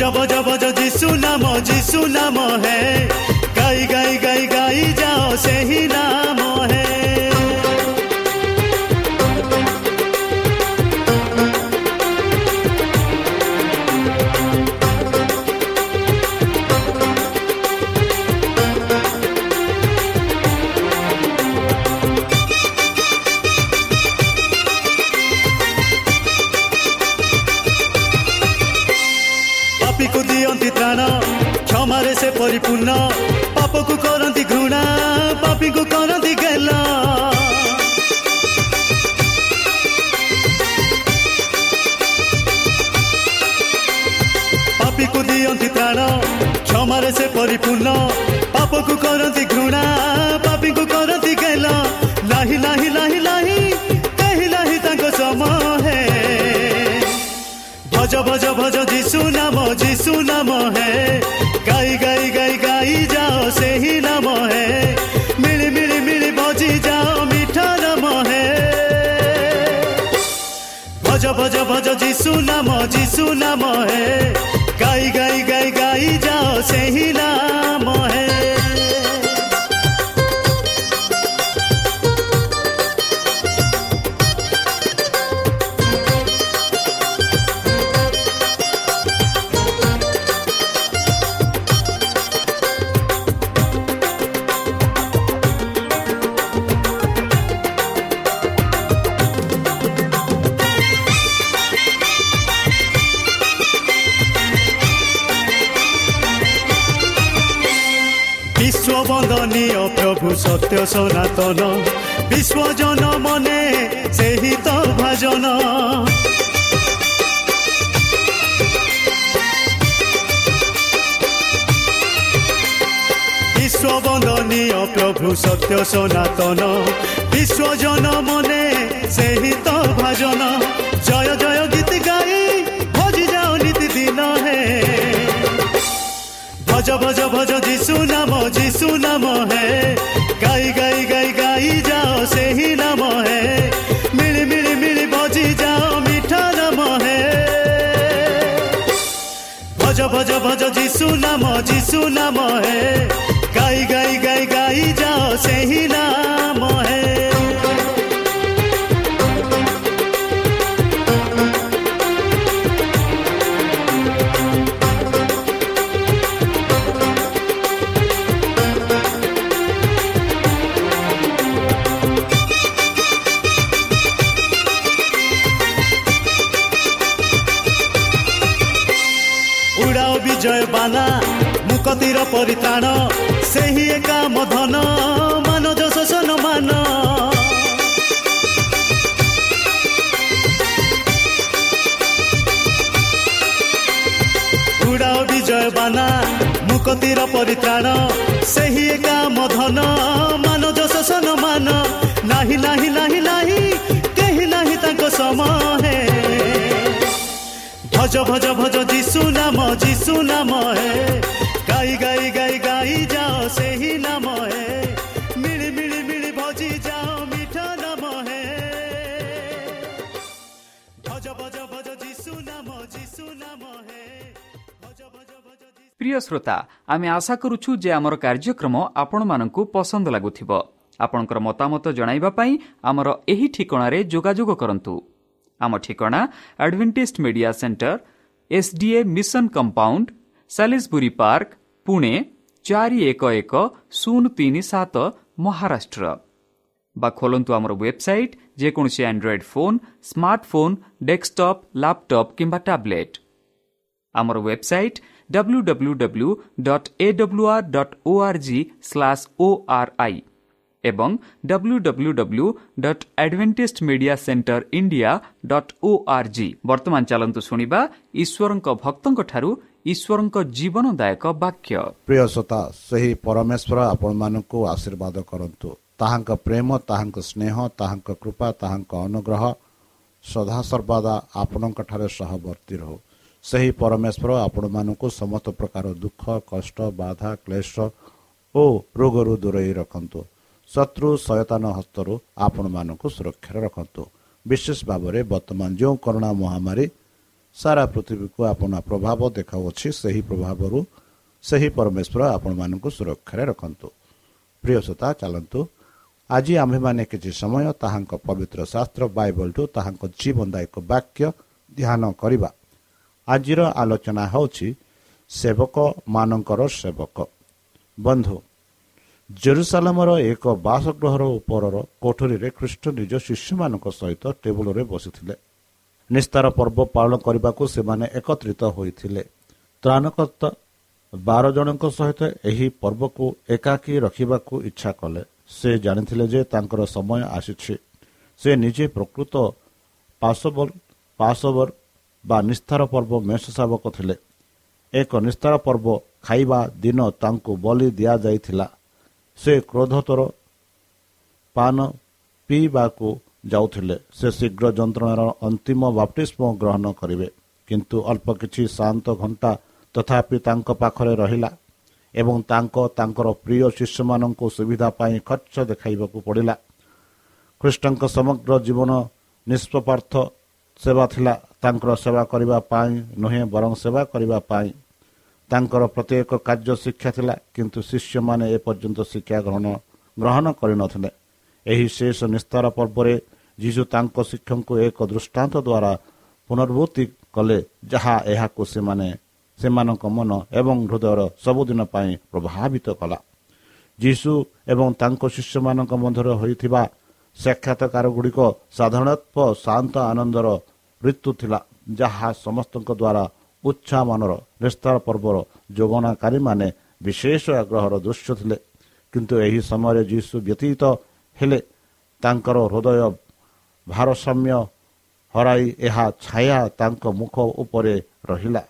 ভজ ভজ ভজ যিশু নাম যিশু নাম, হে। গাই গাই গাই গাই, যাও, সেই নাম। हिला हिला हिलाही हिलाही ତାଙ୍କ ସମୟ ହେ ଭଜ ଭଜ ଭଜ ଯୀଶୁ ନାମ ଯୀଶୁ ନାମ ହେ ଗାଇ ଗାଇ ଗାଇ ଗାଇ ଯାଅ ସେହି ନାମ ହେ ମିଳି ମିଳି ମିଳି ବଜି ଯାଅ ମିଠା ନାମ ହେ ଭଜ ଭଜ ଭଜ ଯୀଶୁ ନାମ ଯୀଶୁ ନାମ ହେ ଗାଇ ଗାଇ ଗାଇ ଗାଇ ଯାଅ ସେହି ନାମ ହେ বিশ্ববন্দনীয় প্রভু সত্য সনাতন। বিশ্বজন মনে সেই তো ভাজন। বিশ্ববন্দনীয় প্রভু সত্য সনাতন। বিশ্বজন মনে সেই তো ভজন। भज भज भज जीशु नाम जीशु नाम है। गाई गाई गाई गाई, जाओ से ही नाम है। मिली मिली मिली बजी जाओ, मीठा नाम है। भज भज भज जीशु नाम जीशु नाम है। गाई गाई गाई गाई, जाओ से ही नाम ପରିତ୍ରାଣ ସେହି ଏକା ମଧନ ମାନଜ ଶୋଷଣ ମାନ। ଉଡ଼ାଓ ବିଜୟ ବାନା ମୁକତିର ପରିତ୍ରାଣ ସେହି ଏକା ମଧନ ମାନଜ ଶୋଷଣ ମାନ। ନାହିଁ ନାହିଁ ନାହିଁ ନାହିଁ କେହି ନାହିଁ ତାଙ୍କ ସମୟ ଭଜ ଭଜ ଭଜ ଯୀଶୁ ନାମ ଯୀଶୁ ନାମ ହେ। ଗାଇ ଗାଇ ଗାଇ ଗାଇ ଯାଅ ସେହି ନାମ ହେ ମିଳି ମିଳି ମିଳି ଭଜି ଯାଅ ମିଠ ନାମ ହେ ଭଜ ଭଜ ଭଜ ଯିଶୁ ନାମ ଯିଶୁ ନାମ ହେ প্রিয় শ্রোতা আমি আশা করুছু যে আমার কার্যক্রম আপনার পসন্দ লাগুব আপনার মতামত পাই আমার এই ঠিকার যোগাযোগ করতু আমার advantage media centre SDA mission compound সাি park Pune ଚାରି ଏକ ଏକ ଶୂନ ତିନି ସାତ ମହାରାଷ୍ଟ୍ର। ବା ଖୋଲନ୍ତୁ ଆମର ୱେବସାଇଟ୍ ଯେକୌଣସି Android phone smartphone desktop laptop କିମ୍ବା ଟ୍ୟାବ୍ଲେଟ୍ ଆମର website W W W dot A W R dot O R G slash O R I ଏବଂ W W W dot advantage media centre India dot O R G ବର୍ତ୍ତମାନ ଚାଲନ୍ତୁ ଶୁଣିବା ଈଶ୍ୱରଙ୍କ ଭକ୍ତଙ୍କଠାରୁ ଈଶ୍ୱରଙ୍କ ଜୀବନଦାୟକ ବାକ୍ୟ। ପ୍ରିୟ ଶ୍ରୋତା ସେହି ପରମେଶ୍ୱର ଆପଣମାନଙ୍କୁ ଆଶୀର୍ବାଦ କରନ୍ତୁ। ତାହାଙ୍କ ପ୍ରେମ ତାହାଙ୍କ ସ୍ନେହ ତାହାଙ୍କ କୃପା ତାହାଙ୍କ ଅନୁଗ୍ରହ ସଦାସର୍ବଦା ଆପଣଙ୍କଠାରେ ସହବର୍ତ୍ତୀ ରହୁ। ସେହି ପରମେଶ୍ୱର ଆପଣମାନଙ୍କୁ ସମସ୍ତ ପ୍ରକାର ଦୁଃଖ କଷ୍ଟ ବାଧା କ୍ଲେଶ ଓ ରୋଗରୁ ଦୂରେଇ ରଖନ୍ତୁ। ଶତ୍ରୁ ସୟତାନ ହସ୍ତରୁ ଆପଣମାନଙ୍କୁ ସୁରକ୍ଷାରେ ରଖନ୍ତୁ। ବିଶେଷ ଭାବରେ ବର୍ତ୍ତମାନ ଯେଉଁ କରୋନା ମହାମାରୀ ସାରା ପୃଥିବୀକୁ ଆପଣ ପ୍ରଭାବ ଦେଖାଉଅଛି ସେହି ପ୍ରଭାବରୁ ସେହି ପରମେଶ୍ୱର ଆପଣମାନଙ୍କୁ ସୁରକ୍ଷାରେ ରଖନ୍ତୁ। ପ୍ରିୟ ଶ୍ରୋତା ଚାଲନ୍ତୁ। ଆଜି ଆମ୍ଭେମାନେ କିଛି ସମୟ ତାହାଙ୍କ ପବିତ୍ର ଶାସ୍ତ୍ର ବାଇବଲଠୁ ତାହାଙ୍କ ଜୀବନଦାୟକ ବାକ୍ୟ ଧ୍ୟାନ କରିବା। ଆଜିର ଆଲୋଚନା ହେଉଛି ସେବକମାନଙ୍କର ସେବକ। ବନ୍ଧୁ ଜେରୁସାଲାମର ଏକ ବାସଗୃହର ଉପରର କୋଠରୀରେ ଖ୍ରୀଷ୍ଟ ନିଜ ଶିଷ୍ୟମାନଙ୍କ ସହିତ ଟେବୁଲରେ ବସିଥିଲେ। ନିସ୍ତାର ପର୍ବ ପାଳନ କରିବାକୁ ସେମାନେ ଏକତ୍ରିତ ହୋଇଥିଲେ। ତ୍ରାଣକର୍ତ୍ତା ବାର ଜଣଙ୍କ ସହିତ ଏହି ପର୍ବକୁ ଏକାକୀ ରଖିବାକୁ ଇଚ୍ଛା କଲେ। ସେ ଜାଣିଥିଲେ ଯେ ତାଙ୍କର ସମୟ ଆସିଛି। ସେ ନିଜେ ପ୍ରକୃତ ପାଶବର ପାଶବର ବା ନିସ୍ତାର ପର୍ବ ମେଷ ଶାବକ ଥିଲେ। ଏକ ନିସ୍ତାର ପର୍ବ ଖାଇବା ଦିନ ତାଙ୍କୁ ବଲି ଦିଆଯାଇଥିଲା। ସେ କ୍ରୋଧତର ପାନ ପିଇବାକୁ ଯାଉଥିଲେ ସେ ଶୀଘ୍ର ଯନ୍ତ୍ରଣାର ଅନ୍ତିମ ବାପ୍ଟିସ୍ମ ଗ୍ରହଣ କରିବେ। କିନ୍ତୁ ଅଳ୍ପ କିଛି ଶାନ୍ତ ଘଣ୍ଟା ତଥାପି ତାଙ୍କ ପାଖରେ ରହିଲା ଏବଂ ତାଙ୍କ ତାଙ୍କର ପ୍ରିୟ ଶିଷ୍ୟମାନଙ୍କୁ ସୁବିଧା ପାଇଁ ଖର୍ଚ୍ଚ ଦେଖାଇବାକୁ ପଡ଼ିଲା। ଖ୍ରୀଷ୍ଟଙ୍କ ସମଗ୍ର ଜୀବନ ନିଷ୍ପପାର୍ଥ ସେବା ଥିଲା ତାଙ୍କର ସେବା କରିବା ପାଇଁ ନୁହେଁ ବରଂ ସେବା କରିବା ପାଇଁ। ତାଙ୍କର ପ୍ରତ୍ୟେକ କାର୍ଯ୍ୟ ଶିକ୍ଷା ଥିଲା କିନ୍ତୁ ଶିଷ୍ୟମାନେ ଏପର୍ଯ୍ୟନ୍ତ ଶିକ୍ଷା ଗ୍ରହଣ ଗ୍ରହଣ କରିନଥିଲେ। ଏହି ଶେଷ ନିସ୍ତାର ପର୍ବରେ ଯୀଶୁ ତାଙ୍କ ଶିକ୍ଷକଙ୍କୁ ଏକ ଦୃଷ୍ଟାନ୍ତ ଦ୍ୱାରା ପୁନର୍ଭୂତି କଲେ ଯାହା ଏହାକୁ ସେମାନେ ସେମାନଙ୍କ ମନ ଏବଂ ହୃଦୟର ସବୁଦିନ ପାଇଁ ପ୍ରଭାବିତ କଲା। ଯୀଶୁ ଏବଂ ତାଙ୍କ ଶିଷ୍ୟମାନଙ୍କ ମଧ୍ୟରେ ହୋଇଥିବା ସାକ୍ଷାତକାର ଗୁଡ଼ିକ ସାଧାରଣତଃ ଶାନ୍ତ ଆନନ୍ଦର ଋତୁ ଥିଲା ଯାହା ସମସ୍ତଙ୍କ ଦ୍ୱାରା ଉତ୍ସାହମାନର ନିସ୍ତାର ପର୍ବର ଯୋଗନାକାରୀମାନେ ବିଶେଷ ଆଗ୍ରହର ଦୃଶ୍ୟ ଥିଲେ। କିନ୍ତୁ ଏହି ସମୟରେ ଯୀଶୁ ବ୍ୟତୀତ ହେଲେ ତାଙ୍କର ହୃଦୟ ଭାରସାମ୍ୟ ହରାଇ ଏହା ଛାୟା ତାଙ୍କ ମୁଖ ଉପରେ ରହିଲା।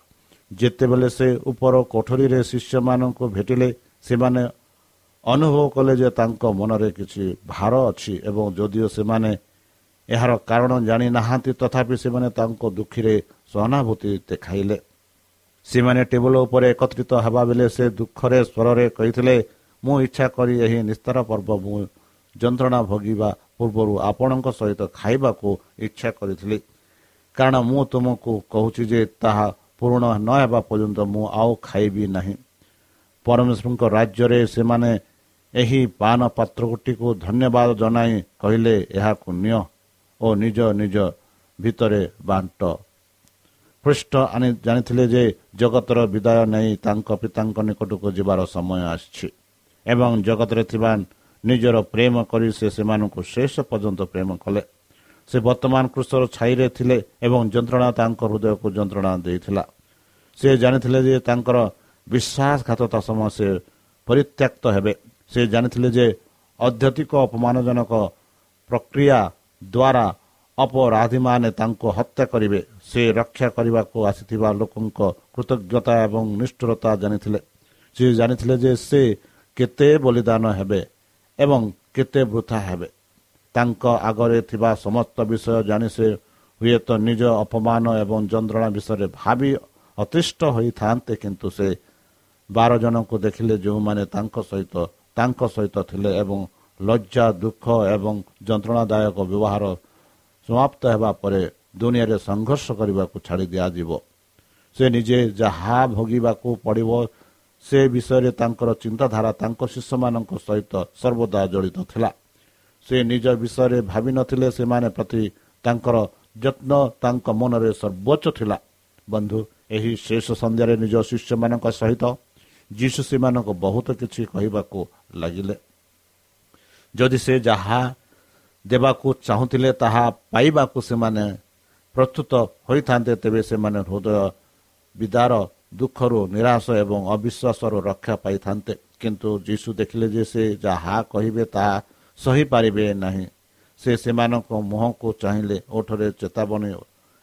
ଯେତେବେଳେ ସେ ଉପର କୋଠରୀରେ ଶିଷ୍ୟମାନଙ୍କୁ ଭେଟିଲେ ସେମାନେ ଅନୁଭବ କଲେ ଯେ ତାଙ୍କ ମନରେ କିଛି ଭାର ଅଛି ଏବଂ ଯଦିଓ ସେମାନେ ଏହାର କାରଣ ଜାଣିନାହାନ୍ତି ତଥାପି ସେମାନେ ତାଙ୍କ ଦୁଃଖୀରେ ସହାନୁଭୂତି ଦେଖାଇଲେ। ସେମାନେ ଟେବୁଲ ଉପରେ ଏକତ୍ରିତ ହେବା ବେଳେ ସେ ଦୁଃଖରେ ସ୍ୱରରେ କହିଥିଲେ ମୁଁ ଇଚ୍ଛା କରି ଏହି ନିସ୍ତାର ପର୍ବ ମୁଁ ଯନ୍ତ୍ରଣା ଭୋଗିବା ପୂର୍ବରୁ ଆପଣଙ୍କ ସହିତ ଖାଇବାକୁ ଇଚ୍ଛା କରିଥିଲି। କାରଣ ମୁଁ ତୁମକୁ କହୁଛି ଯେ ତାହା ପୂରଣ ନ ହେବା ପର୍ଯ୍ୟନ୍ତ ମୁଁ ଆଉ ଖାଇବି ନାହିଁ। ପରମେଶ୍ୱରଙ୍କ ରାଜ୍ୟରେ ସେମାନେ ଏହି ପାନ ପାତ୍ରଟିକୁ ଧନ୍ୟବାଦ ଜଣାଇ କହିଲେ ଏହାକୁ ନିଅ ଓ ନିଜ ନିଜ ଭିତରେ ବାଣ୍ଟ। ପୃଷ୍ଠ ଆଣି ଜାଣିଥିଲେ ଯେ ଜଗତର ବିଦାୟ ନେଇ ତାଙ୍କ ପିତାଙ୍କ ନିକଟକୁ ଯିବାର ସମୟ ଆସିଛି ଏବଂ ଜଗତରେ ଥିବା ନିଜର ପ୍ରେମ କରି ସେ ସେମାନଙ୍କୁ ଶେଷ ପର୍ଯ୍ୟନ୍ତ ପ୍ରେମ କଲେ। ସେ ବର୍ତ୍ତମାନ କୃଷର ଛାଇରେ ଥିଲେ ଏବଂ ଯନ୍ତ୍ରଣା ତାଙ୍କ ହୃଦୟକୁ ଯନ୍ତ୍ରଣା ଦେଇଥିଲା। ସେ ଜାଣିଥିଲେ ଯେ ତାଙ୍କର ବିଶ୍ୱାସଘାତତା ସମୟ ସେ ପରିତ୍ୟକ୍ତ ହେବେ। ସେ ଜାଣିଥିଲେ ଯେ ଅଧ୍ୟଧିକ ଅପମାନଜନକ ପ୍ରକ୍ରିୟା ଦ୍ୱାରା ଅପରାଧୀମାନେ ତାଙ୍କୁ ହତ୍ୟା କରିବେ। ସେ ରକ୍ଷା କରିବାକୁ ଆସିଥିବା ଲୋକଙ୍କ କୃତଜ୍ଞତା ଏବଂ ନିଷ୍ଠୁରତା ଜାଣିଥିଲେ। ସେ ଜାଣିଥିଲେ ଯେ ସେ କେତେ ବଳିଦାନ ହେବେ। ଏବଂ କେତେ ବୃଥା ହେବେ ତାଙ୍କ ଆଗରେ ଥିବା ସମସ୍ତ ବିଷୟ ଜାଣି ସେ ହୁଏତ ନିଜ ଅପମାନ ଏବଂ ଯନ୍ତ୍ରଣା ବିଷୟରେ ଭାବି ଅତିଷ୍ଠ ହୋଇଥାନ୍ତେ କିନ୍ତୁ ସେ ବାର ଜଣଙ୍କୁ ଦେଖିଲେ ଯେଉଁମାନେ ତାଙ୍କ ସହିତ ତାଙ୍କ ସହିତ ଥିଲେ ଏବଂ ଲଜ୍ଜା ଦୁଃଖ ଏବଂ ଯନ୍ତ୍ରଣାଦାୟକ ବ୍ୟବହାର ସମାପ୍ତ ହେବା ପରେ ଦୁନିଆରେ ସଂଘର୍ଷ କରିବାକୁ ଛାଡ଼ି ଦିଆଯିବ ସେ ନିଜେ ଯାହା ଭୋଗିବାକୁ ପଡ଼ିବ ସେ ବିଷୟରେ ତାଙ୍କର ଚିନ୍ତାଧାରା ତାଙ୍କ ଶିଷ୍ୟମାନଙ୍କ ସହିତ ସର୍ବଦା ଜଡ଼ିତ ଥିଲା। ସେ ନିଜ ବିଷୟରେ ଭାବିନଥିଲେ ସେମାନେ ପ୍ରତି ତାଙ୍କର ଯତ୍ନ ତାଙ୍କ ମନରେ ସର୍ବୋଚ୍ଚ ଥିଲା। ବନ୍ଧୁ ଏହି ଶେଷ ସନ୍ଧ୍ୟାରେ ନିଜ ଶିଷ୍ୟମାନଙ୍କ ସହିତ ଯୀଶୁ ସେମାନଙ୍କୁ ବହୁତ କିଛି କହିବାକୁ ଲାଗିଲେ। ଯଦି ସେ ଯାହା ଦେବାକୁ ଚାହୁଁଥିଲେ ତାହା ପାଇବାକୁ ସେମାନେ ପ୍ରସ୍ତୁତ ହୋଇଥାନ୍ତେ ତେବେ ସେମାନେ ହୃଦୟ ବିଦାର ଦୁଃଖରୁ ନିରାଶ ଏବଂ ଅବିଶ୍ୱାସରୁ ରକ୍ଷା ପାଇଥାନ୍ତେ। କିନ୍ତୁ ଯୀଶୁ ଦେଖିଲେ ଯେ ସେ ଯାହା କହିବେ ତାହା ସହିପାରିବେ ନାହିଁ। ସେ ସେମାନଙ୍କ ମୁହଁକୁ ଚାହିଁଲେ ଓଠରେ ଚେତାବନୀ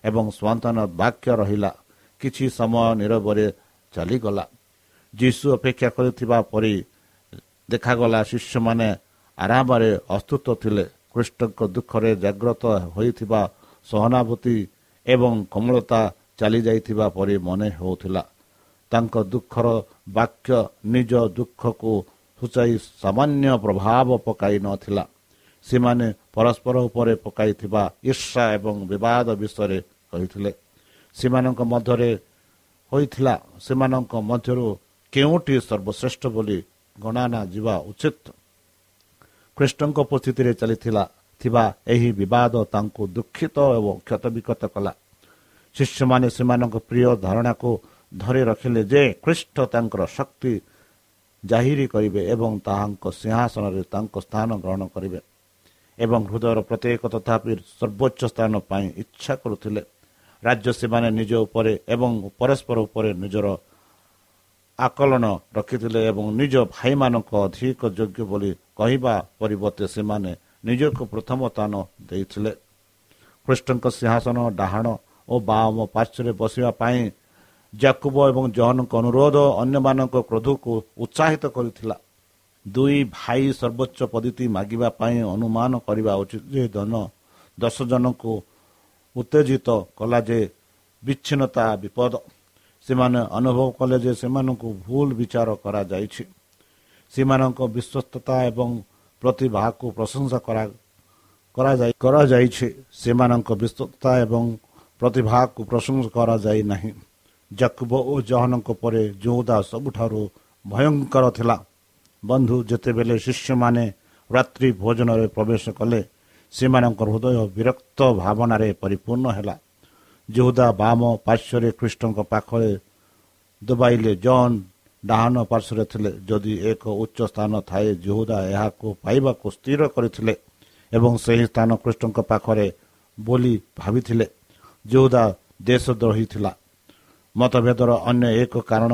ଏବଂ ସ୍ୱାନ୍ତନ ବାକ୍ୟ ରହିଲା କିଛି ସମୟ ନିରବରେ ଚାଲିଗଲା। ଯୀଶୁ ଅପେକ୍ଷା କରିଥିବା ପରି ଦେଖାଗଲା ଶିଷ୍ୟମାନେ ଆରାମରେ ଅସ୍ତୁତ ଥିଲେ। କୃଷ୍ଣଙ୍କ ଦୁଃଖରେ ଜାଗ୍ରତ ହୋଇଥିବା ସହାନୁଭୂତି ଏବଂ କୋମଳତା ଚାଲିଯାଇଥିବା ପରି ମନେ ହେଉଥିଲା। ତାଙ୍କ ଦୁଃଖର ବାକ୍ୟ ନିଜ ଦୁଃଖକୁ ସୂଚାଇ ସାମାନ୍ୟ ପ୍ରଭାବ ପକାଇ ନଥିଲା ସେମାନେ ପରସ୍ପର ଉପରେ ପକାଇଥିବା ଈର୍ଷା ଏବଂ ବିବାଦ ବିଷୟରେ କହିଥିଲେ। ସେମାନଙ୍କ ମଧ୍ୟରେ ହୋଇଥିଲା ସେମାନଙ୍କ ମଧ୍ୟରୁ କେଉଁଟି ସର୍ବଶ୍ରେଷ୍ଠ ବୋଲି ଗଣନା ଯିବା ଉଚିତ? କୃଷ୍ଣଙ୍କ ଉପସ୍ଥିତିରେ ଚାଲିଥିଲା ଥିବା ଏହି ବିବାଦ ତାଙ୍କୁ ଦୁଃଖିତ ଏବଂ କ୍ଷତବିକ୍ଷତ କଲା। ଶିଷ୍ୟମାନେ ସେମାନଙ୍କ ପ୍ରିୟ ଧାରଣାକୁ ଧରି ରଖିଲେ ଯେ ଖ୍ରୀଷ୍ଟ ତାଙ୍କର ଶକ୍ତି ଜାହିର କରିବେ ଏବଂ ତାହାଙ୍କ ସିଂହାସନରେ ତାଙ୍କ ସ୍ଥାନ ଗ୍ରହଣ କରିବେ ଏବଂ ହୃଦୟର ପ୍ରତ୍ୟେକ ତଥାପି ସର୍ବୋଚ୍ଚ ସ୍ଥାନ ପାଇଁ ଇଚ୍ଛା କରୁଥିଲେ। ରାଜ୍ୟ ସେମାନେ ନିଜ ଉପରେ ଏବଂ ପରସ୍ପର ଉପରେ ନିଜର ଆକଳନ ରଖିଥିଲେ ଏବଂ ନିଜ ଭାଇମାନଙ୍କ ଅଧିକ ଯୋଗ୍ୟ ବୋଲି କହିବା ପରିବର୍ତ୍ତେ ସେମାନେ ନିଜକୁ ପ୍ରଥମ ସ୍ଥାନ ଦେଇଥିଲେ। କୃଷ୍ଣଙ୍କ ସିଂହାସନ ଡାହାଣ ଓ ବାମ ପାର୍ଶ୍ୱରେ ବସିବା ପାଇଁ ଜାକୁବ ଏବଂ ଜହନଙ୍କ ଅନୁରୋଧ ଅନ୍ୟମାନଙ୍କ କ୍ରୋଧକୁ ଉତ୍ସାହିତ କରିଥିଲା। ଦୁଇ ଭାଇ ସର୍ବୋଚ୍ଚ ପଦ୍ଧତି ମାଗିବା ପାଇଁ ଅନୁମାନ କରିବା ଉଚିତ ଯେ ଧନ ଦଶ ଜଣଙ୍କୁ ଉତ୍ତେଜିତ କଲା ଯେ ବିଚ୍ଛିନ୍ନତା ବିପଦ। ସେମାନେ ଅନୁଭବ କଲେ ଯେ ସେମାନଙ୍କୁ ଭୁଲ ବିଚାର କରାଯାଇଛି। ସେମାନଙ୍କ ବିଶ୍ୱସ୍ତତା ଏବଂ ପ୍ରତିଭାକୁ ପ୍ରଶଂସା କରାଯାଇଛି। ସେମାନଙ୍କ ବିଶ୍ୱସ୍ତତା ଏବଂ ପ୍ରତିଭାକୁ ପ୍ରଶଂସା କରାଯାଇ ନାହିଁ। ଜକୁବ ଓ ଜହନଙ୍କ ପରେ ଯୋଉଦା ସବୁଠାରୁ ଭୟଙ୍କର ଥିଲା। ବନ୍ଧୁ ଯେତେବେଳେ ଶିଷ୍ୟମାନେ ରାତ୍ରି ଭୋଜନରେ ପ୍ରବେଶ କଲେ ସେମାନଙ୍କ ହୃଦୟ ବିରକ୍ତ ଭାବନାରେ ପରିପୂର୍ଣ୍ଣ ହେଲା। ଯୋଉଦା ବାମ ପାର୍ଶ୍ୱରେ ଖ୍ରୀଷ୍ଟଙ୍କ ପାଖରେ ଦୁବାଇଲେ ଜନ୍ ଡାହାଣ ପାର୍ଶ୍ୱରେ ଥିଲେ। ଯଦି ଏକ ଉଚ୍ଚ ସ୍ଥାନ ଥାଏ ଯୋହୁଦା ଏହାକୁ ପାଇବାକୁ ସ୍ଥିର କରିଥିଲେ ଏବଂ ସେହି ସ୍ଥାନ କୃଷ୍ଣଙ୍କ ପାଖରେ ବୋଲି ଭାବିଥିଲେ। ଯୋହୁଦା ଦେଶଦ୍ରୋହୀ ଥିଲା। ମତଭେଦର ଅନ୍ୟ ଏକ କାରଣ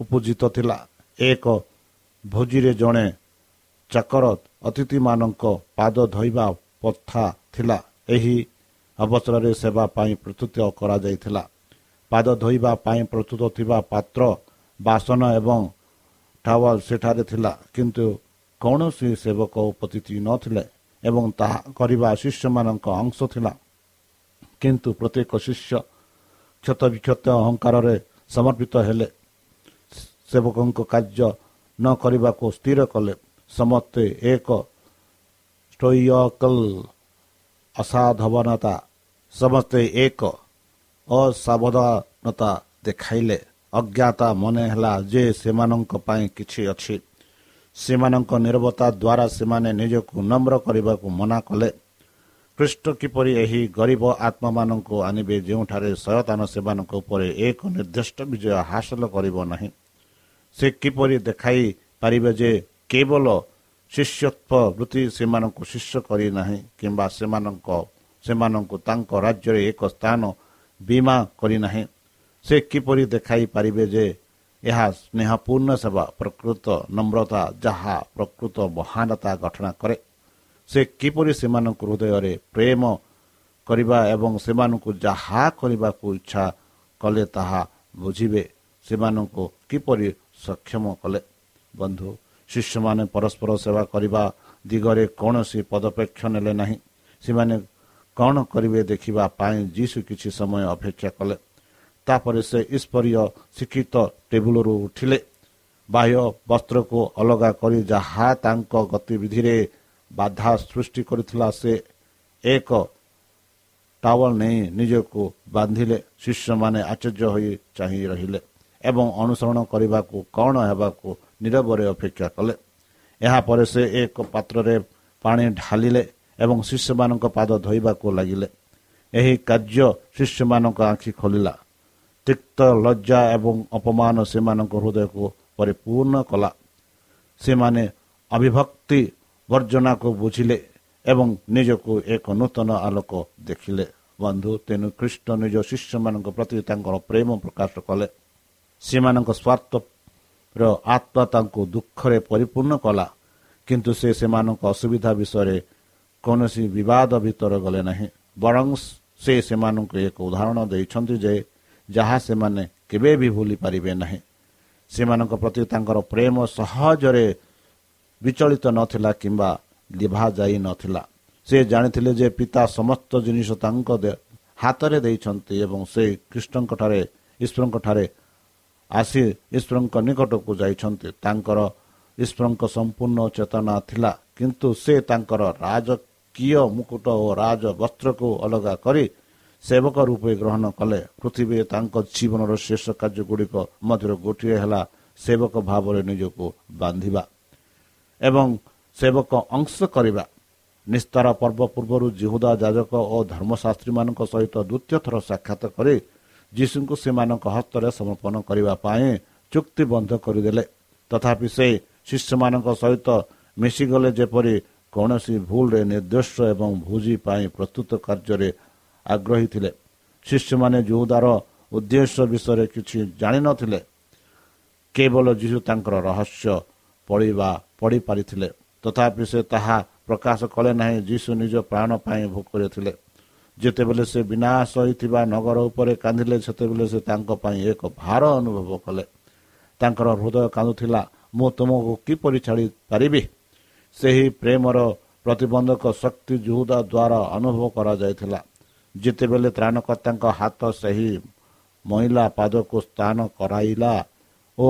ଉପଜିତ ଥିଲା। ଏକ ଭୋଜିରେ ଜଣେ ଚାକର ଅତିଥିମାନଙ୍କ ପାଦ ଧୋଇବା ପ୍ରଥା ଥିଲା। ଏହି ଅବସରରେ ସେବା ପାଇଁ ପ୍ରସ୍ତୁତ କରାଯାଇଥିଲା। ପାଦ ଧୋଇବା ପାଇଁ ପ୍ରସ୍ତୁତ ଥିବା ପାତ୍ର ବାସନ ଏବଂ ଟାୱାଲ ସେଠାରେ ଥିଲା କିନ୍ତୁ କୌଣସି ସେବକ ଉପସ୍ଥିତି ନଥିଲେ ଏବଂ ତାହା କରିବା ଶିଷ୍ୟମାନଙ୍କ ଅଂଶ ଥିଲା। କିନ୍ତୁ ପ୍ରତ୍ୟେକ ଶିଷ୍ୟ କ୍ଷତ ବିକ୍ଷତ ଅହଙ୍କାରରେ ସମର୍ପିତ ହେଲେ ସେବକଙ୍କ କାର୍ଯ୍ୟ ନ କରିବାକୁ ସ୍ଥିର କଲେ ସମସ୍ତେ ଏକ ଷ୍ଟୋୟକଲ ଅସାଧବନତା ସମସ୍ତେ ଏକ ଅସାବଧାନତା ଦେଖାଇଲେ। ଅଜ୍ଞାତା ମନେ ହେଲା ଯେ ସେମାନଙ୍କ ପାଇଁ କିଛି ଅଛି। ସେମାନଙ୍କ ନିରବତା ଦ୍ୱାରା ସେମାନେ ନିଜକୁ ନମ୍ର କରିବାକୁ ମନା କଲେ। ଖ୍ରୀଷ୍ଟ କିପରି ଏହି ଗରିବ ଆତ୍ମାମାନଙ୍କୁ ଆଣିବେ ଯେଉଁଠାରେ ସୟତାନ ସେମାନଙ୍କ ଉପରେ ଏକ ନିର୍ଦ୍ଦିଷ୍ଟ ବିଜୟ ହାସଲ କରିବ ନାହିଁ ସେ କିପରି ଦେଖାଇ ପାରିବେ ଯେ କେବଳ ଶିଷ୍ୟତ୍ୱ ବୃତ୍ତି ସେମାନଙ୍କୁ ଶିଷ୍ୟ କରିନାହିଁ କିମ୍ବା ସେମାନଙ୍କ ସେମାନଙ୍କୁ ତାଙ୍କ ରାଜ୍ୟରେ ଏକ ସ୍ଥାନ ବୀମା କରିନାହିଁ ସେ କିପରି ଦେଖାଇ ପାରିବେ ଯେ ଏହା ସ୍ନେହପୂର୍ଣ୍ଣ ସେବା ପ୍ରକୃତ ନମ୍ରତା ଯାହା ପ୍ରକୃତ ମହାନତା ଗଠନ କରେ। ସେ କିପରି ସେମାନଙ୍କ ହୃଦୟରେ ପ୍ରେମ କରିବା ଏବଂ ସେମାନଙ୍କୁ ଯାହା କରିବାକୁ ଇଚ୍ଛା କଲେ ତାହା ବୁଝିବେ ସେମାନଙ୍କୁ କିପରି ସକ୍ଷମ କଲେ? ବନ୍ଧୁ ଶିଷ୍ୟମାନେ ପରସ୍ପର ସେବା କରିବା ଦିଗରେ କୌଣସି ପଦପେକ୍ଷ ନେଲେ ନାହିଁ। ସେମାନେ କ'ଣ କରିବେ ଦେଖିବା ପାଇଁ ଯୀଶୁ କିଛି ସମୟ ଅପେକ୍ଷା କଲେ। ତାପରେ ସେ ଈଶ୍ୱରୀୟ ଶିକ୍ଷିତ ଟେବୁଲରୁ ଉଠିଲେ। ବାହ୍ୟ ବସ୍ତ୍ରକୁ ଅଲଗା କରି ଯାହା ତାଙ୍କ ଗତିବିଧିରେ ବାଧା ସୃଷ୍ଟି କରିଥିଲା ସେ ଏକ ଟାୱଲ ନେଇ ନିଜକୁ ବାନ୍ଧିଲେ ଶିଷ୍ୟମାନେ ଆଶ୍ଚର୍ଯ୍ୟ ହୋଇ ଚାହିଁ ରହିଲେ ଏବଂ ଅନୁସରଣ କରିବାକୁ କ'ଣ ହେବାକୁ ନିରବରେ ଅପେକ୍ଷା କଲେ ଏହାପରେ ସେ ଏକ ପାତ୍ରରେ ପାଣି ଢାଲିଲେ ଏବଂ ଶିଷ୍ୟମାନଙ୍କ ପାଦ ଧୋଇବାକୁ ଲାଗିଲେ ଏହି କାର୍ଯ୍ୟ ଶିଷ୍ୟମାନଙ୍କ ଆଖି ଖୋଲିଲା ତିକ୍ତ ଲଜ୍ଜା ଏବଂ ଅପମାନ ସେମାନଙ୍କ ହୃଦୟକୁ ପରିପୂର୍ଣ୍ଣ କଲା ସେମାନେ ଅବିଭକ୍ତି ବର୍ଜନାକୁ ବୁଝିଲେ ଏବଂ ନିଜକୁ ଏକ ନୂତନ ଆଲୋକ ଦେଖିଲେ। ବନ୍ଧୁ ତେଣୁ ଖ୍ରୀଷ୍ଟ ନିଜ ଶିଷ୍ୟମାନଙ୍କ ପ୍ରତି ତାଙ୍କର ପ୍ରେମ ପ୍ରକାଶ କଲେ। ସେମାନଙ୍କ ସ୍ୱାର୍ଥର ଆତ୍ମା ତାଙ୍କୁ ଦୁଃଖରେ ପରିପୂର୍ଣ୍ଣ କଲା କିନ୍ତୁ ସେ ସେମାନଙ୍କ ଅସୁବିଧା ବିଷୟରେ କୌଣସି ବିବାଦ ଭିତରେ ଗଲେ ନାହିଁ। ବରଂ ସେ ସେମାନଙ୍କୁ ଏକ ଉଦାହରଣ ଦେଇଛନ୍ତି ଯେ ଯାହା ସେମାନେ କେବେ ବି ଭୁଲି ପାରିବେ ନାହିଁ। ସେମାନଙ୍କ ପ୍ରତି ତାଙ୍କର ପ୍ରେମ ସହଜରେ ବିଚଳିତ ନଥିଲା କିମ୍ବା ଲିଭା ଯାଇ ନଥିଲା। ସେ ଜାଣିଥିଲେ ଯେ ପିତା ସମସ୍ତ ଜିନିଷ ତାଙ୍କ ହାତରେ ଦେଇଛନ୍ତି ଏବଂ ସେ କୃଷ୍ଣଙ୍କଠାରେ ଈଶ୍ୱରଙ୍କଠାରେ ଆସି ଈଶ୍ୱରଙ୍କ ନିକଟକୁ ଯାଇଛନ୍ତି। ତାଙ୍କର ଈଶ୍ୱରଙ୍କ ସମ୍ପୂର୍ଣ୍ଣ ଚେତନା ଥିଲା କିନ୍ତୁ ସେ ତାଙ୍କର ରାଜକୀୟ ମୁକୁଟ ଓ ରାଜ ବସ୍ତ୍ରକୁ ଅଲଗା କରି ସେବକ ରୂପେ ଗ୍ରହଣ କଲେ। ପୃଥିବୀ ତାଙ୍କ ଜୀବନର ଶେଷ କାର୍ଯ୍ୟଗୁଡ଼ିକ ମଧ୍ୟରୁ ଗୋଟିଏ ହେଲା ସେବକ ଭାବରେ ନିଜକୁ ବାନ୍ଧିବା। ଏବଂ ସେବକ ଅଂଶ କରିବା। ନିସ୍ତାର ପର୍ବ ପୂର୍ବରୁ ଜିହୁଦା ଯାଜକ ଓ ଧର୍ମଶାସ୍ତ୍ରୀମାନଙ୍କ ସହିତ ଦ୍ୱିତୀୟ ଥର ସାକ୍ଷାତ କରି ଯୀଶୁଙ୍କୁ ସେମାନଙ୍କ ହସ୍ତରେ ସମର୍ପଣ କରିବା ପାଇଁ ଚୁକ୍ତିବଦ୍ଧ କରିଦେଲେ। ତଥାପି ସେ ଶିଷ୍ୟମାନଙ୍କ ସହିତ ମିଶିଗଲେ ଯେପରି କୌଣସି ଭୁଲରେ ନିର୍ଦ୍ଦେଶ ଏବଂ ଭୋଜି ପାଇଁ ପ୍ରସ୍ତୁତ କାର୍ଯ୍ୟରେ ଆଗ୍ରହୀ ଥିଲେ। ଶିଷ୍ୟମାନେ ଯୁହୁଦାର ଉଦ୍ଦେଶ୍ୟ ବିଷୟରେ କିଛି ଜାଣିନଥିଲେ। କେବଳ ଯୀଶୁ ତାଙ୍କର ରହସ୍ୟ ପଢ଼ିବା ପଢ଼ିପାରିଥିଲେ ତଥାପି ସେ ତାହା ପ୍ରକାଶ କଲେ ନାହିଁ ଯୀଶୁ ନିଜ ପ୍ରାଣ ପାଇଁ ଭୋକରେ ଥିଲେ ଯେତେବେଳେ ସେ ବିନାଶ ହୋଇଥିବା ନଗର ଉପରେ କାନ୍ଦିଲେ ସେତେବେଳେ ସେ ତାଙ୍କ ପାଇଁ ଏକ ଭାର ଅନୁଭବ କଲେ। ତାଙ୍କର ହୃଦୟ କାନ୍ଦୁଥିଲା ମୁଁ ତୁମକୁ କିପରି ଛାଡ଼ି ପାରିବି? ସେହି ପ୍ରେମର ପ୍ରତିବନ୍ଧକ ଶକ୍ତି ଜୁହୁଦା ଦ୍ୱାରା ଅନୁଭବ କରାଯାଇଥିଲା। ଯେତେବେଳେ ତ୍ରାଣକର୍ତ୍ତାଙ୍କ ହାତ ସେହି ମହିଳା ପାଦକୁ ସ୍ଥାନ କରାଇଲା ଓ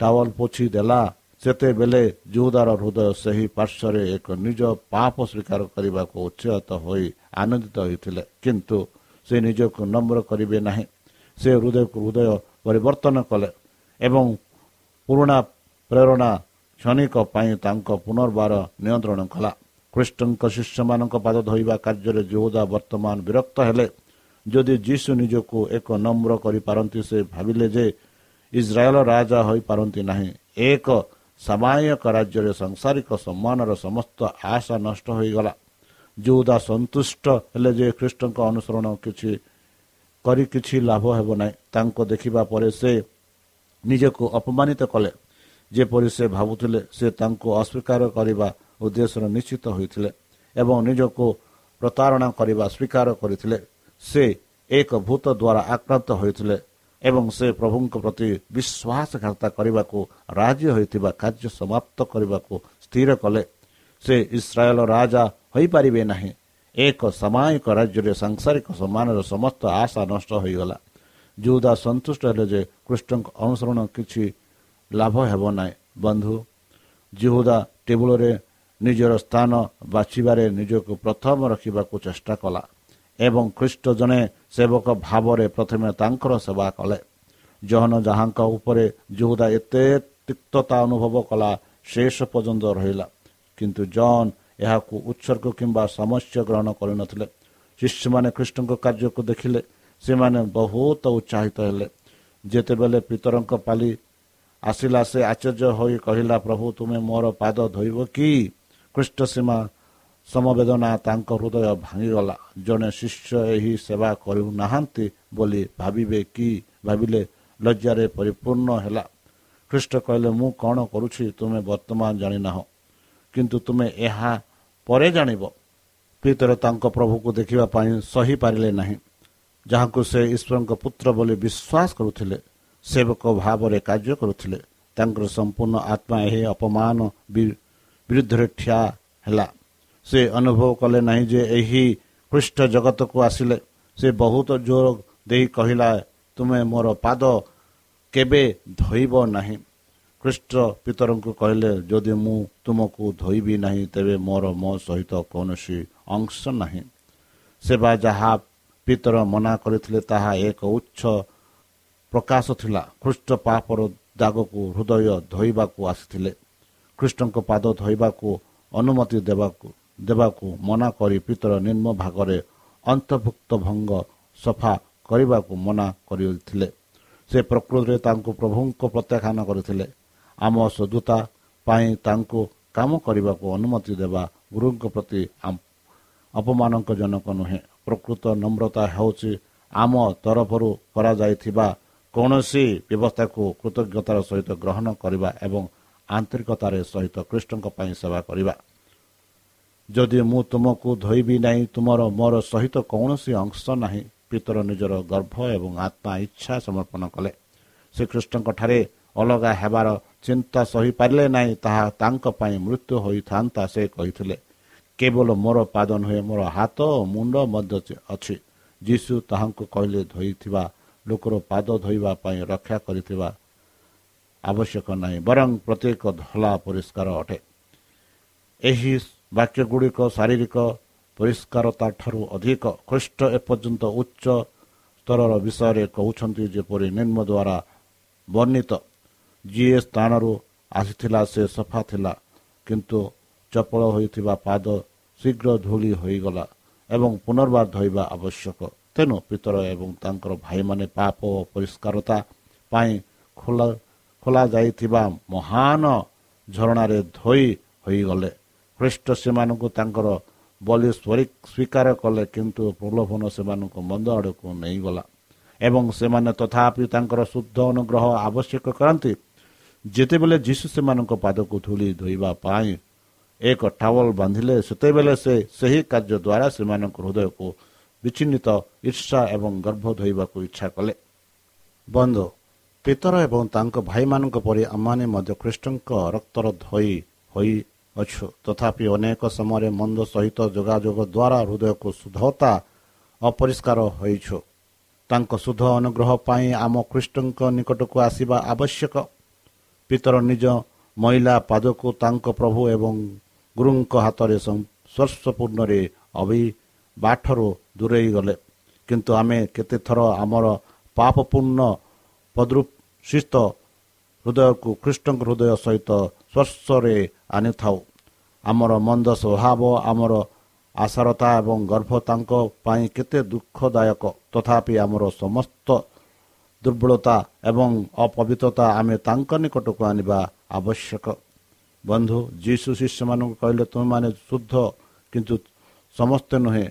ଟାୱଲ ପୋଛି ଦେଲା ସେତେବେଳେ ଜୁହୁଦାର ହୃଦୟ ସେହି ପାର୍ଶ୍ୱରେ ଏକ ନିଜ ପାପ ସ୍ୱୀକାର କରିବାକୁ ଉତ୍ସାହିତ ହୋଇ ଆନନ୍ଦିତ ହୋଇଥିଲେ କିନ୍ତୁ ସେ ନିଜକୁ ନମ୍ର କରିବେ ନାହିଁ। ସେ ହୃଦୟକୁ ହୃଦୟ ପରିବର୍ତ୍ତନ କଲେ ଏବଂ ପୁରୁଣା ପ୍ରେରଣା କ୍ଷଣିକ ପାଇଁ ତାଙ୍କ ପୁନର୍ବାର ନିୟନ୍ତ୍ରଣ କଲା। ଖ୍ରୀଷ୍ଟଙ୍କ ଶିଷ୍ୟମାନଙ୍କ ପାଦ ଧୋଇବା କାର୍ଯ୍ୟରେ ଯୋଉଦା ବର୍ତ୍ତମାନ ବିରକ୍ତ ହେଲେ। ଯଦି ଯୀଶୁ ନିଜକୁ ଏକ ନମ୍ର କରିପାରନ୍ତି ସେ ଭାବିଲେ ଯେ ଇସ୍ରାଏଲ ରାଜା ହୋଇପାରନ୍ତି ନାହିଁ। ଏକ ସାମାୟିକ ରାଜ୍ୟରେ ସାଂସାରିକ ସମ୍ମାନର ସମସ୍ତ ଆଶା ନଷ୍ଟ ହୋଇଗଲା ଯୋଉଦା ସନ୍ତୁଷ୍ଟ ହେଲେ ଯେ ଖ୍ରୀଷ୍ଟଙ୍କ ଅନୁସରଣ କିଛି କରି କିଛି ଲାଭ ହେବ ନାହିଁ ତାଙ୍କୁ ଦେଖିବା ପରେ ସେ ନିଜକୁ ଅପମାନିତ କଲେ ଯେପରି ସେ ଭାବୁଥିଲେ ସେ ତାଙ୍କୁ ଅସ୍ୱୀକାର କରିବା ଉଦ୍ଦେଶ୍ୟରେ ନିଶ୍ଚିତ ହୋଇଥିଲେ ଏବଂ ନିଜକୁ ପ୍ରତାରଣା କରିବା ସ୍ୱୀକାର କରିଥିଲେ ସେ ଏକ ଭୂତ ଦ୍ୱାରା ଆକ୍ରାନ୍ତ ହୋଇଥିଲେ ଏବଂ ସେ ପ୍ରଭୁଙ୍କ ପ୍ରତି ବିଶ୍ୱାସଘାତା କରିବାକୁ ରାଜି ହୋଇଥିବା କାର୍ଯ୍ୟ ସମାପ୍ତ କରିବାକୁ ସ୍ଥିର କଲେ। ସେ ଇସ୍ରାଏଲ ରାଜା ହୋଇପାରିବେ ନାହିଁ। ଏକ ସାମାୟିକ ରାଜ୍ୟରେ ସାଂସାରିକ ସମ୍ମାନର ସମସ୍ତ ଆଶା ନଷ୍ଟ ହୋଇଗଲା। ଯୁଦା ସନ୍ତୁଷ୍ଟ ହେଲେ ଯେ କୃଷ୍ଣଙ୍କ ଅନୁସରଣ କିଛି ଲାଭ ହେବ ନାହିଁ। ବନ୍ଧୁ ଜିହୁଦା ଟେବୁଲରେ ନିଜର ସ୍ଥାନ ବାଛିବାରେ ନିଜକୁ ପ୍ରଥମ ରଖିବାକୁ ଚେଷ୍ଟା କଲା। ଏବଂ ଖ୍ରୀଷ୍ଟ ଜଣେ ସେବକ ଭାବରେ ପ୍ରଥମେ ତାଙ୍କର ସେବା କଲେ। ଜହନ ଯାହାଙ୍କ ଉପରେ ଯୁହୁଦା ଏତେ ତିକ୍ତତା ଅନୁଭବ କଲା ଶେଷ ପର୍ଯ୍ୟନ୍ତ ରହିଲା। କିନ୍ତୁ ଜନ୍ ଏହାକୁ ଉତ୍ସର୍ଗ କିମ୍ବା ସମସ୍ୟା ଗ୍ରହଣ କରିନଥିଲେ। ଶିଷ୍ୟମାନେ ଖ୍ରୀଷ୍ଟଙ୍କ କାର୍ଯ୍ୟକୁ ଦେଖିଲେ। ସେମାନେ ବହୁତ ଉତ୍ସାହିତ ହେଲେ। ଯେତେବେଳେ ପିତରଙ୍କ ପାଲି ଆସିଲା ସେ ଆଶ୍ଚର୍ଯ୍ୟ ହୋଇ କହିଲା ପ୍ରଭୁ ତୁମେ ମୋର ପାଦ ଧୋଇବ କି? ଖ୍ରୀଷ୍ଟ ସୀମା ସମବେଦନା ତାଙ୍କ ହୃଦୟ ଭାଙ୍ଗିଗଲା। ଜଣେ ଶିଷ୍ୟ ଏହି ସେବା କରୁନାହାନ୍ତି ବୋଲି ଭାବିବେ କି? ଭାବିଲେ ଲଜ୍ଜାରେ ପରିପୂର୍ଣ୍ଣ ହେଲା। ଖ୍ରୀଷ୍ଟ କହିଲେ ମୁଁ କ'ଣ କରୁଛି ତୁମେ ବର୍ତ୍ତମାନ ଜାଣିନାହ। କିନ୍ତୁ ତୁମେ ଏହା ପରେ ଜାଣିବ। ପିତର ତାଙ୍କ ପ୍ରଭୁକୁ ଦେଖିବା ପାଇଁ ସହିପାରିଲେ ନାହିଁ। ଯାହାକୁ ସେ ଈଶ୍ୱରଙ୍କ ପୁତ୍ର ବୋଲି ବିଶ୍ୱାସ କରୁଥିଲେ ସେବକ ଭାବରେ କାର୍ଯ୍ୟ କରୁଥିଲେ। ତାଙ୍କର ସମ୍ପୂର୍ଣ୍ଣ ଆତ୍ମା ଏହି ଅପମାନ ବିରୁଦ୍ଧରେ ଠିଆ ହେଲା। ସେ ଅନୁଭବ କଲେ ନାହିଁ ଯେ ଏହି ଖ୍ରୀଷ୍ଟ ଜଗତକୁ ଆସିଲେ। ସେ ବହୁତ ଜୋର ଦେଇ କହିଲା ତୁମେ ମୋର ପାଦ କେବେ ଧୋଇବ ନାହିଁ? ଖ୍ରୀଷ୍ଟ ପିତରଙ୍କୁ କହିଲେ ଯଦି ମୁଁ ତୁମକୁ ଧୋଇବି ନାହିଁ ତେବେ ମୋର ମୋ ସହିତ କୌଣସି ଅଂଶ ନାହିଁ। ସେ ବା ଯାହା ପିତର ମନା କରିଥିଲେ ତାହା ଏକ ଉଚ୍ଚ ପ୍ରକାଶ ଥିଲା। ଖ୍ରୀଷ୍ଟ ପାପର ଦାଗକୁ ହୃଦୟ ଧୋଇବାକୁ ଆସିଥିଲେ। ଖ୍ରୀଷ୍ଟଙ୍କ ପାଦ ଧୋଇବାକୁ ଅନୁମତି ଦେବାକୁ ଦେବାକୁ ମନା କରି ପିତର ନିମ୍ନ ଭାଗରେ ଅନ୍ତର୍ଭୁକ୍ତ ଭଙ୍ଗ ସଫା କରିବାକୁ ମନା କରିଥିଲେ। ସେ ପ୍ରକୃତିରେ ତାଙ୍କୁ ପ୍ରଭୁଙ୍କ ପ୍ରତ୍ୟାଖ୍ୟାନ କରିଥିଲେ। ଆମ ସଦୁତା ପାଇଁ ତାଙ୍କୁ କାମ କରିବାକୁ ଅନୁମତି ଦେବା ଗୁରୁଙ୍କ ପ୍ରତି ଅପମାନଙ୍କ ଜନକ ନୁହେଁ। ପ୍ରକୃତ ନମ୍ରତା ହେଉଛି ଆମ ତରଫରୁ କରାଯାଇଥିବା କୌଣସି ବ୍ୟବସ୍ଥାକୁ କୃତଜ୍ଞତାର ସହିତ ଗ୍ରହଣ କରିବା ଏବଂ ଆନ୍ତରିକତାର ସହିତ କୃଷ୍ଣଙ୍କ ପାଇଁ ସେବା କରିବା। ଯଦି ମୁଁ ତୁମକୁ ଧୋଇବି ନାହିଁ ତୁମର ମୋର ସହିତ କୌଣସି ଅଂଶ ନାହିଁ। ପିତର ନିଜର ଗର୍ଭ ଏବଂ ଆତ୍ମା ଇଚ୍ଛା ସମର୍ପଣ କଲେ। ସେ କୃଷ୍ଣଙ୍କଠାରେ ଅଲଗା ହେବାର ଚିନ୍ତା ସହିପାରିଲେ ନାହିଁ ତାହା ତାଙ୍କ ପାଇଁ ମୃତ୍ୟୁ ହୋଇଥାନ୍ତା ସେ କହିଥିଲେ। କେବଳ ମୋର ପାଦ ନୁହେଁ ମୋର ହାତ ଓ ମୁଣ୍ଡ ମଧ୍ୟ ଅଛି। ଯୀଶୁ ତାହାଙ୍କୁ କହିଲେ ଧୋଇଥିବା ଲୋକର ପାଦ ଧୋଇବା ପାଇଁ ରକ୍ଷା କରିଥିବା ଆବଶ୍ୟକ ନାହିଁ ବରଂ ପ୍ରତ୍ୟେକ ଧଳା ପରିଷ୍କାର ଅଟେ। ଏହି ବାକ୍ୟ ଗୁଡ଼ିକ ଶାରୀରିକ ପରିଷ୍କାରତା ଠାରୁ ଅଧିକ ଖ୍ରୀଷ୍ଟ ଏପର୍ଯ୍ୟନ୍ତ ଉଚ୍ଚ ସ୍ତରର ବିଷୟରେ କହୁଛନ୍ତି ଯେପରି ନିମ୍ନ ଦ୍ୱାରା ବର୍ଣ୍ଣିତ। ଯିଏ ସ୍ଥାନରୁ ଆସିଥିଲା ସେ ସଫା ଥିଲା କିନ୍ତୁ ଚପଳ ହୋଇଥିବା ପାଦ ଶୀଘ୍ର ଧୂଳି ହୋଇଗଲା ଏବଂ ପୁନର୍ବାର ଧୋଇବା ଆବଶ୍ୟକ। ତେଣୁ ପିତର ଏବଂ ତାଙ୍କର ଭାଇମାନେ ପାପ ଓ ପରିଷ୍କାରତା ପାଇଁ ଖୋଲା ଖୋଲାଯାଇଥିବା ମହାନ ଝରଣାରେ ଧୋଇ ହୋଇଗଲେ। ଖ୍ରୀଷ୍ଟ ସେମାନଙ୍କୁ ତାଙ୍କର ବଲି ସ୍ୱୀକାର କଲେ କିନ୍ତୁ ପ୍ରଲୋଭନ ସେମାନଙ୍କୁ ମନ୍ଦ ଆଡ଼କୁ ନେଇଗଲା। ଏବଂ ସେମାନେ ତଥାପି ତାଙ୍କର ଶୁଦ୍ଧ ଅନୁଗ୍ରହ ଆବଶ୍ୟକ କରନ୍ତି। ଯେତେବେଳେ ଯୀଶୁ ସେମାନଙ୍କ ପାଦକୁ ଧୂଳି ଧୋଇବା ପାଇଁ ଏକ ଟାୱଲ ବାନ୍ଧିଲେ ସେତେବେଳେ ସେ ସେହି କାର୍ଯ୍ୟ ଦ୍ୱାରା ସେମାନଙ୍କ ହୃଦୟକୁ ବିଚ୍ଛିନ୍ନିତ ଇର୍ଷା ଏବଂ ଗର୍ଭ ଧୋଇବାକୁ ଇଚ୍ଛା କଲେ। ବନ୍ଧୁ ପିତର ଏବଂ ତାଙ୍କ ଭାଇମାନଙ୍କ ପରି ଆମମାନେ ମଧ୍ୟ ଖ୍ରୀଷ୍ଟଙ୍କ ରକ୍ତର ଧୋଇ ହୋଇଅଛୁ ତଥାପି ଅନେକ ସମୟରେ ମନ୍ଦ ସହିତ ଯୋଗାଯୋଗ ଦ୍ୱାରା ହୃଦୟକୁ ଶୁଦ୍ଧତା ଅପରିଷ୍କାର ହୋଇଛୁ। ତାଙ୍କ ଶୁଦ୍ଧ ଅନୁଗ୍ରହ ପାଇଁ ଆମ ଖ୍ରୀଷ୍ଟଙ୍କ ନିକଟକୁ ଆସିବା ଆବଶ୍ୟକ। ପିତର ନିଜ ମହିଳା ପାଦକୁ ତାଙ୍କ ପ୍ରଭୁ ଏବଂ ଗୁରୁଙ୍କ ହାତରେ ସ୍ପର୍ଶପୂର୍ଣ୍ଣରେ ଅବିବାଠରୁ ଦୂରେଇ ଗଲେ। କିନ୍ତୁ ଆମେ କେତେଥର ଆମର ପାପପୂର୍ଣ୍ଣ ପଦୃଶିତ ହୃଦୟକୁ ଖ୍ରୀଷ୍ଟଙ୍କ ହୃଦୟ ସହିତ ସ୍ପର୍ଶରେ ଆଣିଥାଉ। ଆମର ମନ୍ଦ ସ୍ୱଭାବ ଆମର ଆଶାରତା ଏବଂ ଗର୍ଭ ତାଙ୍କ ପାଇଁ କେତେ ଦୁଃଖଦାୟକ। ତଥାପି ଆମର ସମସ୍ତ ଦୁର୍ବଳତା ଏବଂ ଅପବିତ୍ରତା ଆମେ ତାଙ୍କ ନିକଟକୁ ଆଣିବା ଆବଶ୍ୟକ। ବନ୍ଧୁ ଯୀଶୁ ଶିଷ୍ୟମାନଙ୍କୁ କହିଲେ ତୁମେମାନେ ଶୁଦ୍ଧ କିନ୍ତୁ ସମସ୍ତେ ନୁହେଁ।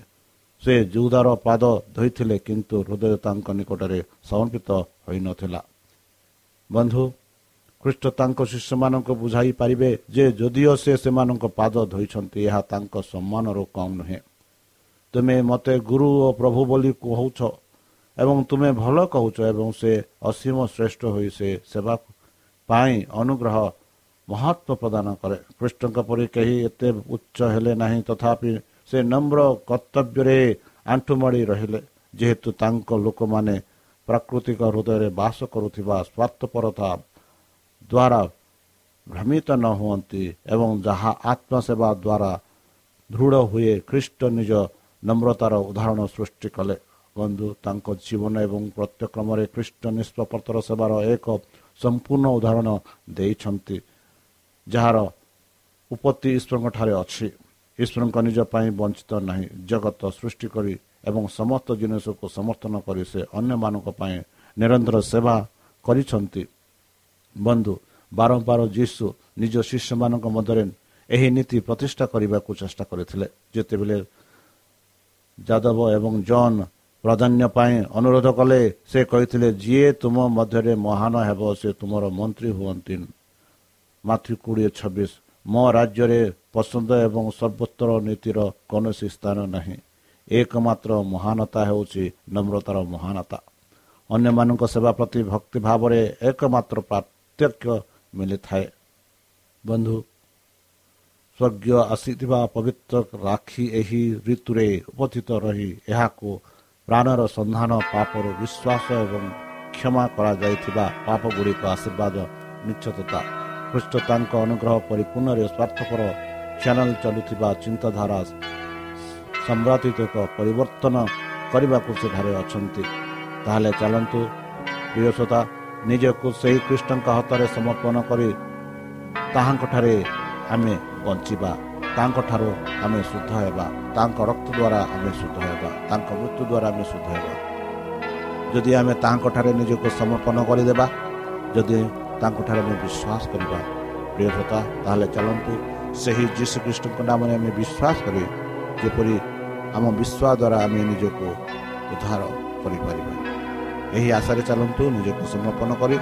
ସେ ଯୁଦାର ପାଦ ଧୋଇଥିଲେ କିନ୍ତୁ ହୃଦୟ ତାଙ୍କ ନିକଟରେ ସମର୍ପିତ ହୋଇନଥିଲା। ବନ୍ଧୁ ଖ୍ରୀଷ୍ଟ ତାଙ୍କ ଶିଷ୍ୟମାନଙ୍କୁ ବୁଝାଇ ପାରିବେ ଯେ ଯଦିଓ ସେ ସେମାନଙ୍କ ପାଦ ଧୋଇଛନ୍ତି ଏହା ତାଙ୍କ ସମ୍ମାନରୁ କମ୍ ନୁହେଁ। ତୁମେ ମୋତେ ଗୁରୁ ଓ ପ୍ରଭୁ ବୋଲି କହୁଛ ଏବଂ ତୁମେ ଭଲ କହୁଛ ଏବଂ ସେ ଅସୀମ ଶ୍ରେଷ୍ଠ ହୋଇ ସେ ସେବା ପାଇଁ ଅନୁଗ୍ରହ ମହତ୍ଵ ପ୍ରଦାନ କରେ। କୃଷ୍ଣଙ୍କ ପରି କେହି ଏତେ ଉଚ୍ଚ ହେଲେ ନାହିଁ ତଥାପି ସେ ନମ୍ର କର୍ତ୍ତବ୍ୟରେ ଆଣ୍ଠୁମାଡ଼ି ରହିଲେ। ଯେହେତୁ ତାଙ୍କ ଲୋକମାନେ ପ୍ରାକୃତିକ ହୃଦୟରେ ବାସ କରୁଥିବା ସ୍ୱାର୍ଥପରତା ଦ୍ୱାରା ଭ୍ରମିତ ନ ହୁଅନ୍ତି ଏବଂ ଯାହା ଆତ୍ମସେବା ଦ୍ୱାରା ଦୃଢ଼ ହୁଏ ଖ୍ରୀଷ୍ଟ ନିଜ ନମ୍ରତାର ଉଦାହରଣ ସୃଷ୍ଟି କଲେ। ବନ୍ଧୁ ତାଙ୍କ ଜୀବନ ଏବଂ ପ୍ରତ୍ୟକ୍ରମରେ ଖ୍ରୀଷ୍ଟ ନିଷ୍ପପତ୍ର ସେବାର ଏକ ସମ୍ପୂର୍ଣ୍ଣ ଉଦାହରଣ ଦେଇଛନ୍ତି ଯାହାର ଉପତ୍ତି ଈଶ୍ୱରଙ୍କ ଠାରେ ଅଛି। ଈଶ୍ୱରଙ୍କ ନିଜ ପାଇଁ ବଞ୍ଚିତ ନାହିଁ। ଜଗତ ସୃଷ୍ଟି କରି ଏବଂ ସମସ୍ତ ଜିନିଷକୁ ସମର୍ଥନ କରି ସେ ଅନ୍ୟମାନଙ୍କ ପାଇଁ ନିରନ୍ତର ସେବା କରିଛନ୍ତି। ବନ୍ଧୁ ବାରମ୍ବାର ଯୀଶୁ ନିଜ ଶିଷ୍ୟମାନଙ୍କ ମଧ୍ୟରେ ଏହି ନୀତି ପ୍ରତିଷ୍ଠା କରିବାକୁ ଚେଷ୍ଟା କରିଥିଲେ। ଯେତେବେଳେ ଯାଦବ ଏବଂ ଜନ୍ ପ୍ରାଧାନ୍ୟ ପାଇଁ ଅନୁରୋଧ କଲେ ସେ କହିଥିଲେ ଯିଏ ତୁମ ମଧ୍ୟରେ ମହାନ ହେବ ସେ ତୁମର ମନ୍ତ୍ରୀ ହୁଅନ୍ତି। ମାତୃ କୋଡ଼ିଏ ଛବିଶ ମୋ ରାଜ୍ୟରେ ପସନ୍ଦ ଏବଂ ସର୍ବୋତ୍ତର ନୀତିର କୌଣସି ସ୍ଥାନ ନାହିଁ। ଏକମାତ୍ର ମହାନତା ହେଉଛି ନମ୍ରତାର ମହାନତା। ଅନ୍ୟମାନଙ୍କ ସେବା ପ୍ରତି ଭକ୍ତି ଭାବରେ ଏକମାତ୍ର ପାର୍ଥକ୍ୟ ମିଳିଥାଏ ବନ୍ଧୁ ସ୍ୱର୍ଗୀୟ ଆସିଥିବା ପବିତ୍ର ରାକ୍ଷୀ ଏହି ଋତୁରେ ଉପସ୍ଥିତ ରହି ଏହାକୁ ପ୍ରାଣର ସନ୍ଧାନ ପାପରୁ ବିଶ୍ୱାସ ଏବଂ କ୍ଷମା କରାଯାଇଥିବା ପାପ ଗୁଡ଼ିକ ଆଶୀର୍ବାଦ ନିଶ୍ଚତତା ଖ୍ରୀଷ୍ଟ ତାଙ୍କ ଅନୁଗ୍ରହ ପରିପୂର୍ଣ୍ଣରେ ସ୍ୱାର୍ଥପର ଚ୍ୟାନେଲ ଚାଲୁଥିବା ଚିନ୍ତାଧାରା ସମ୍ରାତିକ ପରିବର୍ତ୍ତନ କରିବାକୁ ସେଠାରେ ଅଛନ୍ତି। ତାହେଲେ ଚାଲନ୍ତୁ ପ୍ରିୟସତା ନିଜକୁ ସେହି କୃଷ୍ଣଙ୍କ ହାତରେ ସମର୍ପଣ କରି ତାହାଙ୍କଠାରେ ଆମେ ବଞ୍ଚିବା। ତାଙ୍କଠାରୁ ଆମେ ଶୁଦ୍ଧ ହେବା। ତାଙ୍କ ରକ୍ତ ଦ୍ୱାରା ଆମେ ଶୁଦ୍ଧ ହେବା। ତାଙ୍କ ମୃତ୍ୟୁ ଦ୍ୱାରା ଆମେ ଶୁଦ୍ଧ ହେବା। ଯଦି ଆମେ ତାଙ୍କଠାରେ ନିଜକୁ ସମର୍ପଣ କରିଦେବା ଯଦି ତାଙ୍କଠାରେ ଆମେ ବିଶ୍ୱାସ କରିବା ପ୍ରିୟତା ତାହେଲେ ଚାଲନ୍ତୁ ସେହି ଯୀଶୁଖ୍ରୀଷ୍ଟଙ୍କ ନାମରେ ଆମେ ବିଶ୍ୱାସ କରି ଯେପରି ଆମ ବିଶ୍ୱାସ ଦ୍ୱାରା ଆମେ ନିଜକୁ ଉଦ୍ଧାର କରିପାରିବା। ଏହି ଆଶାରେ ଚାଲନ୍ତୁ ନିଜକୁ ସମର୍ପଣ କରି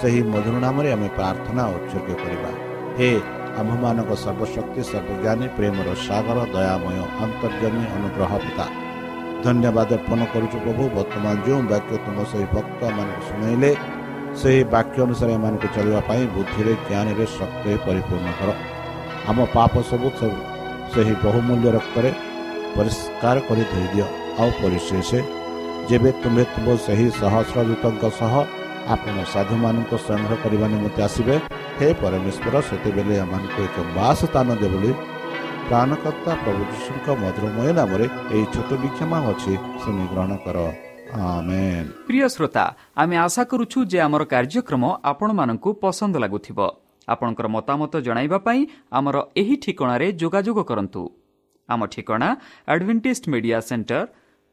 ସେହି ମଧୁର ନାମରେ ଆମେ ପ୍ରାର୍ଥନା ଉତ୍ସର୍ଗ କରିବା। ହେ ଆମ୍ଭମାନଙ୍କ ସର୍ବଶକ୍ତି ସର୍ବଜ୍ଞାନୀ ପ୍ରେମର ସାଗର ଦୟାମୟ ଅନ୍ତର୍ଜମୀ ଅନୁଗ୍ରହ ପିତା। ଧନ୍ୟବାଦ ଅର୍ପଣ କରୁଛୁ ପ୍ରଭୁ ବର୍ତ୍ତମାନ ଯେଉଁ ବାକ୍ୟ ତୁମ ସେହି ଭକ୍ତମାନଙ୍କୁ ଶୁଣାଇଲେ ସେହି ବାକ୍ୟ ଅନୁସାରେ ଏମାନଙ୍କୁ ଚଳିବା ପାଇଁ ବୁଦ୍ଧିରେ ଜ୍ଞାନରେ ଶକ୍ତିରେ ପରିପୂର୍ଣ୍ଣ କର। ଆମ ପାପ ସବୁ ସେହି ବହୁମୂଲ୍ୟ ରକ୍ତରେ ପରିଷ୍କାର କରି ଧୋଇଦିଅ ଆଉ ପରିଶେଷ ଯେବେ ତୁମେ ତୁମ ସେହି ସହସ୍ର ଦୂତଙ୍କ ସହ ଆପଣ ସାଧୁମାନଙ୍କୁ ସଂଗ୍ରହ କରିବା ନିମନ୍ତେ ଆସିବେ ହେ ପରମେଶ୍ୱର ସେତେବେଳେ ଏମାନଙ୍କୁ ଏକ ବାସ ସ୍ଥାନ ଦେ ବୋଲି ପ୍ରାଣକର୍ତ୍ତା ପ୍ରଭୁ ଯୀଶୁଙ୍କ ମଧୁରମୟ ନାମରେ ଏହି ଛୋଟ ବିକ୍ଷମା ଅଛି ଶୁଣି ଗ୍ରହଣ କର। ପ୍ରିୟ ଶ୍ରୋତା ଆମେ ଆଶା କରୁଛୁ ଯେ ଆମର କାର୍ଯ୍ୟକ୍ରମ ଆପଣମାନଙ୍କୁ ପସନ୍ଦ ଲାଗୁଥିବ। ଆପଣଙ୍କର ମତାମତ ଜଣାଇବା ପାଇଁ ଆମର ଏହି ଠିକଣାରେ ଯୋଗାଯୋଗ କରନ୍ତୁ। ଆମ ଠିକଣା Adventist media centre